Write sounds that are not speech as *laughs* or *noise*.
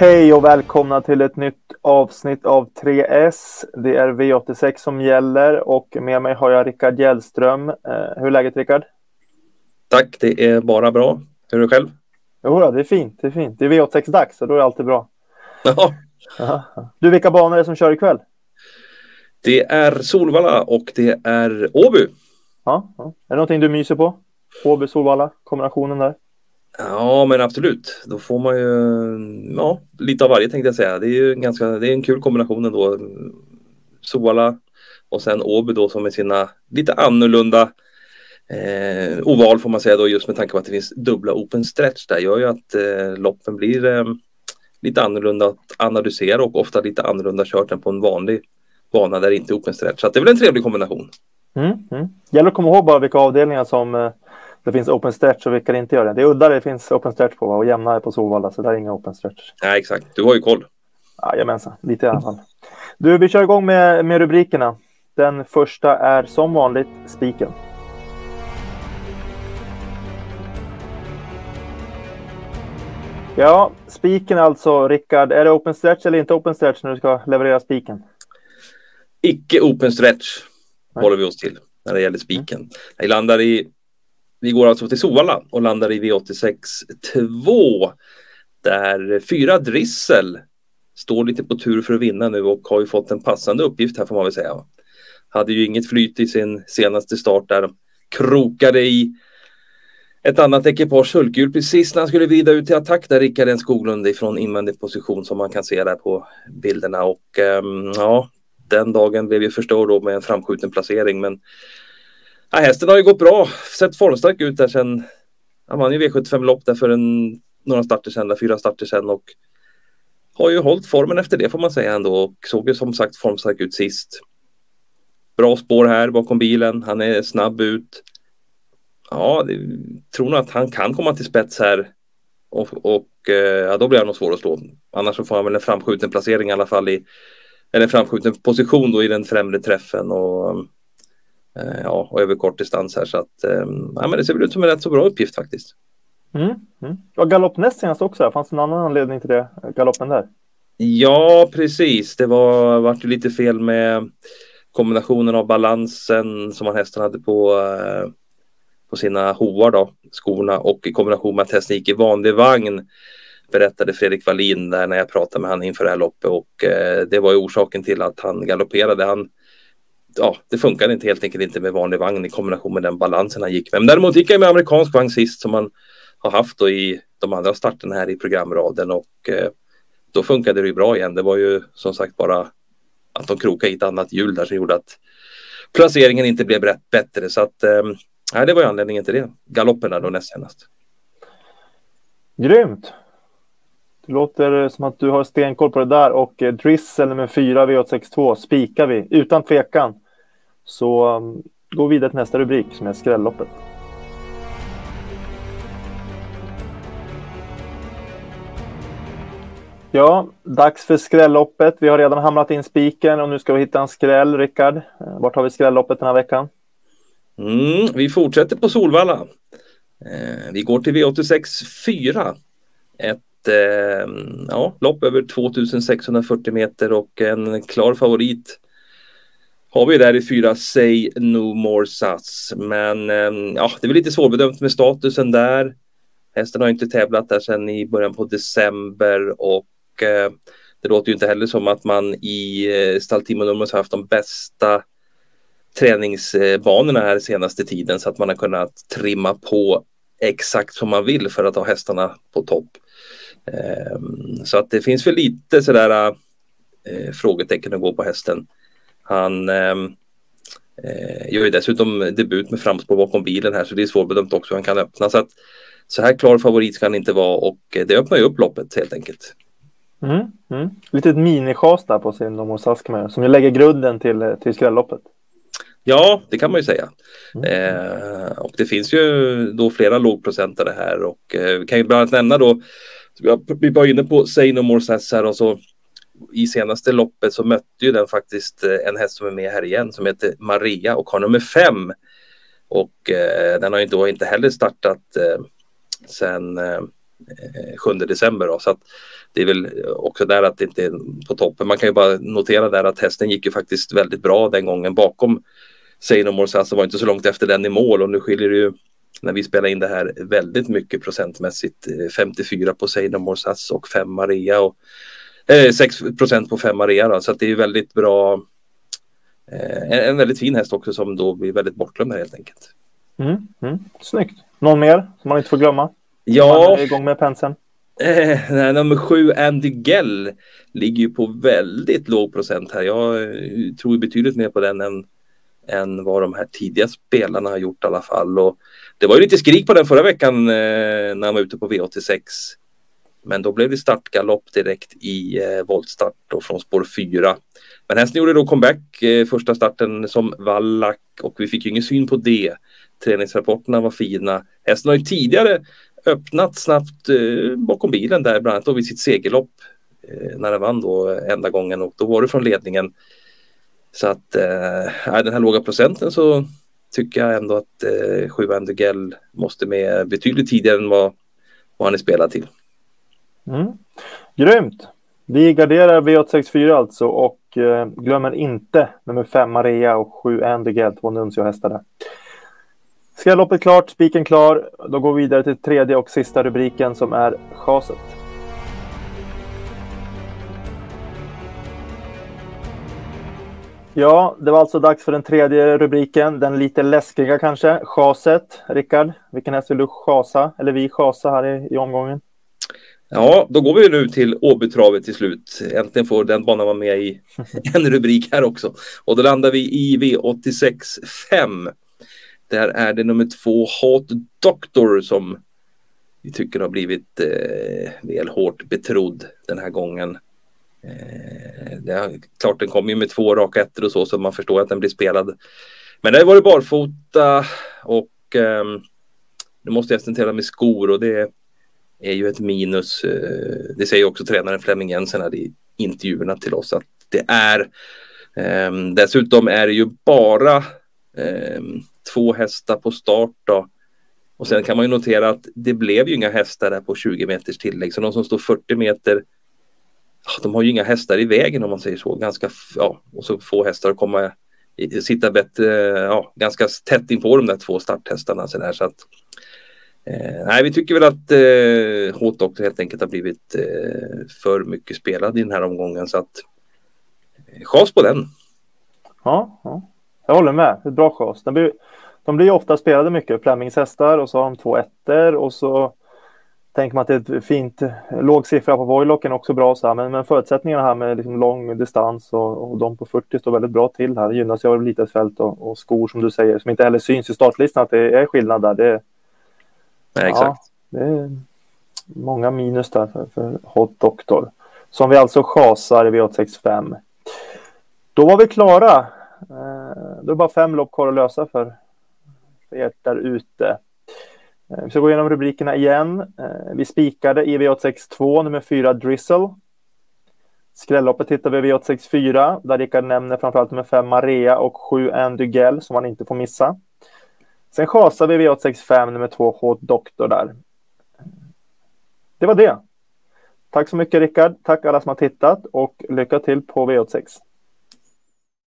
Hej och välkomna till ett nytt avsnitt av 3S. Det är V86 som gäller och med mig har jag Rickard Gällström. Eh, hur är läget Rickard? Tack, det är bara bra. Hur är det själv? Jo, det är fint. Det är fint. Det är V86-dags och då är alltid bra. Ja. Du, vilka banor är det som kör ikväll? Det är Solvalla och det är Åby. Ja, ja. Är det någonting du myser på? Åby, Solvalla, kombinationen där? Ja, men absolut. Då får man ju ja, lite av varje tänkte jag säga. Det är ju en ganska, det är en kul kombination ändå. Suala och sen Åby då som är sina lite annorlunda eh, oval får man säga då just med tanke på att det finns dubbla open stretch där gör ju att eh, loppen blir eh, lite annorlunda att analysera och ofta lite annorlunda kört än på en vanlig bana där det inte är open stretch. Så det är väl en trevlig kombination. Mm, mm. Gäller att komma ihåg bara vilka avdelningar som eh, det finns open stretch och vilka det inte gör det. Det är udda det finns open stretch på och jämna på Solvalla så där är inga open stretch. Nej exakt, du har ju koll. Jajamensan, lite i alla fall. Du, vi kör igång med, med rubrikerna. Den första är som vanligt spiken. Ja, spiken alltså, Rickard. Är det open stretch eller inte open stretch när du ska leverera spiken? Icke open stretch Nej. håller vi oss till när det gäller spiken. Mm. Vi landar i vi går alltså till Sovalla och landar i V86 2 där fyra Drissel står lite på tur för att vinna nu och har ju fått en passande uppgift här får man väl säga. Hade ju inget flyt i sin senaste start där. Krokade i ett annat ekipage sulkhjul precis när han skulle vrida ut till attack där Rickard N Skoglund ifrån invändig position som man kan se där på bilderna och um, ja, den dagen blev ju förstörd då med en framskjuten placering men ja, hästen har ju gått bra, sett formstark ut där sen han vann ju V75-lopp där för en, några starter sedan, fyra starter sedan och har ju hållit formen efter det får man säga ändå och såg ju som sagt formstark ut sist. Bra spår här bakom bilen, han är snabb ut. Ja, det, tror nog att han kan komma till spets här och, och eh, ja, då blir han nog svår att slå. Annars så får han väl en framskjuten placering i alla fall i eller en framskjuten position då i den främre träffen och ja, och över kort distans här så att ehm, ja, men det ser väl ut som en rätt så bra uppgift faktiskt. Mm, mm. Och galopp näst senast också, fanns det någon annan anledning till det, galoppen där? Ja, precis. Det var vart lite fel med kombinationen av balansen som han hästen hade på, eh, på sina hovar då, skorna och i kombination med att hästen gick i vanlig vagn berättade Fredrik Wallin där när jag pratade med han inför det här loppet och eh, det var ju orsaken till att han galopperade. Han ja, det funkade inte helt enkelt inte med vanlig vagn i kombination med den balansen han gick med. Men däremot gick jag med amerikansk vagn sist som man har haft då i de andra starterna här i programraden och eh, då funkade det ju bra igen. Det var ju som sagt bara att de krokade i ett annat hjul där som gjorde att placeringen inte blev rätt bättre så att eh, det var ju anledningen till det. Galoppen då näst senast. Grymt. Det låter som att du har stenkoll på det där och eh, Drizzle med 4 V862 spikar vi utan tvekan. Så mm, um, gå vidare till nästa rubrik som är skrälloppet. Ja, dags för skrälloppet. Vi har redan hamnat in spiken och nu ska vi hitta en skräll, Rickard. Eh, vart har vi skrälloppet den här veckan? Mm, vi fortsätter på Solvalla. Eh, vi går till V86 4. Ett eh, ja, lopp över 2640 meter och en klar favorit har vi där i fyra Say No More Sats. Men eh, ja, det är väl lite svårbedömt med statusen där. Hästen har inte tävlat där sedan i början på december och eh, det låter ju inte heller som att man i eh, Staltimo Nummers har haft de bästa träningsbanorna här senaste tiden så att man har kunnat trimma på exakt som man vill för att ha hästarna på topp. Ehm, så att det finns väl lite sådär eh, frågetecken att gå på hästen. Han ehm, eh, gör ju dessutom debut med framspår bakom bilen här så det är svårbedömt också hur han kan öppna. Så, att, så här klar favorit ska han inte vara och det öppnar ju upp loppet helt enkelt. Mm, mm. Lite ett minichas där på sin Nomor Saskmer som ju lägger grunden till, till skrälloppet. Ja, det kan man ju säga. Mm. Eh, och det finns ju då flera lågprocentare här och eh, vi kan ju bland annat nämna då vi var inne på Say No More Sass här och så i senaste loppet så mötte ju den faktiskt eh, en häst som är med här igen som heter Maria och har nummer fem. Och eh, den har ju då inte heller startat eh, sen, eh, 7 december. Då, så att det är väl också där att det inte är på toppen. Man kan ju bara notera där att hästen gick ju faktiskt väldigt bra den gången bakom Seino Morsas var inte så långt efter den i mål och nu skiljer det ju när vi spelar in det här väldigt mycket procentmässigt. 54 på Seino Morsas och 5 Maria och eh, 6 procent på 5 Maria då, så det är väldigt bra. Eh, en väldigt fin häst också som då blir väldigt bortglömd helt enkelt. Mm, mm. Snyggt. Någon mer som man inte får glömma? Ja. Man är igång med penseln. Eh, nummer sju, Andy Gell, ligger ju på väldigt låg procent här. Jag eh, tror betydligt mer på den än, än vad de här tidiga spelarna har gjort i alla fall. Och det var ju lite skrik på den förra veckan eh, när han var ute på V86. Men då blev det startgalopp direkt i eh, voltstart och från spår 4. Men hästen gjorde då comeback eh, första starten som vallack och vi fick ju ingen syn på det. Träningsrapporterna var fina. Hästen har ju tidigare öppnat snabbt eh, bakom bilen där, bland annat då vid sitt segerlopp eh, när den vann då eh, enda gången och då var det från ledningen. Så att eh, den här låga procenten så tycker jag ändå att eh, sju Gell måste med betydligt tidigare än vad, vad han är spelad till. Mm. Grymt! Vi garderar V864 alltså och eh, glömmer inte nummer 5 Maria och 7 Andy två Nuncio-hästar där. Ska loppet klart, spiken klar, då går vi vidare till tredje och sista rubriken som är chaset. Ja, det var alltså dags för den tredje rubriken, den lite läskiga kanske, chaset. Rickard, vilken häst vill du chasa, eller vi chasa här i, i omgången? Ja, då går vi nu till Åbytravet till slut. Äntligen får den banan vara med i *laughs* en rubrik här också. Och då landar vi i V86 5. Där är det nummer två Hot Doctor som vi tycker har blivit eh, väl hårt betrodd den här gången. Eh, det är klart den kommer ju med två raka ettor och så så man förstår att den blir spelad. Men det har varit barfota och eh, nu måste hästen tävla med skor och det är ju ett minus. Eh, det säger också tränaren Flemming Jensen här i intervjuerna till oss att det är. Eh, dessutom är det ju bara eh, två hästar på start då. Och sen kan man ju notera att det blev ju inga hästar där på 20 meters tillägg. Så de som står 40 meter, de har ju inga hästar i vägen om man säger så. Ganska, ja, och så få hästar att komma, sitta bättre, eh, ja, ganska tätt in på de där två starthästarna. Så, där, så att, eh, nej, vi tycker väl att eh, Hot Doctor helt enkelt har blivit eh, för mycket spelad i den här omgången. Så att eh, chans på den. Ja, ja. Jag håller med. Ett bra chans. De blir, de blir ofta spelade mycket. Flemings hästar och så har de två ettor och så tänker man att det är ett fint låg siffra på Voilocken också bra så här. Men, men förutsättningarna här med liksom lång distans och, och de på 40 står väldigt bra till här. Det gynnas ju av litet fält och, och, skor som du säger som inte heller syns i startlistan att det är skillnad där. Det, Nej, exakt. Ja, det är många minus där för, för Hot Doctor. Som vi alltså chasar i V865. Då var vi klara Eh, då är det bara fem lopp kvar att lösa för, för er där ute. Eh, vi ska gå igenom rubrikerna igen. Eh, vi spikade i V862 nummer 4 Drizzle. Skrälloppet hittar vi i V864 där Rickard nämner framförallt nummer 5 Maria och 7 Andygel som man inte får missa. Sen chasar vi V865 nummer 2 Hot Doctor där. Det var det. Tack så mycket Rickard. Tack alla som har tittat och lycka till på V86.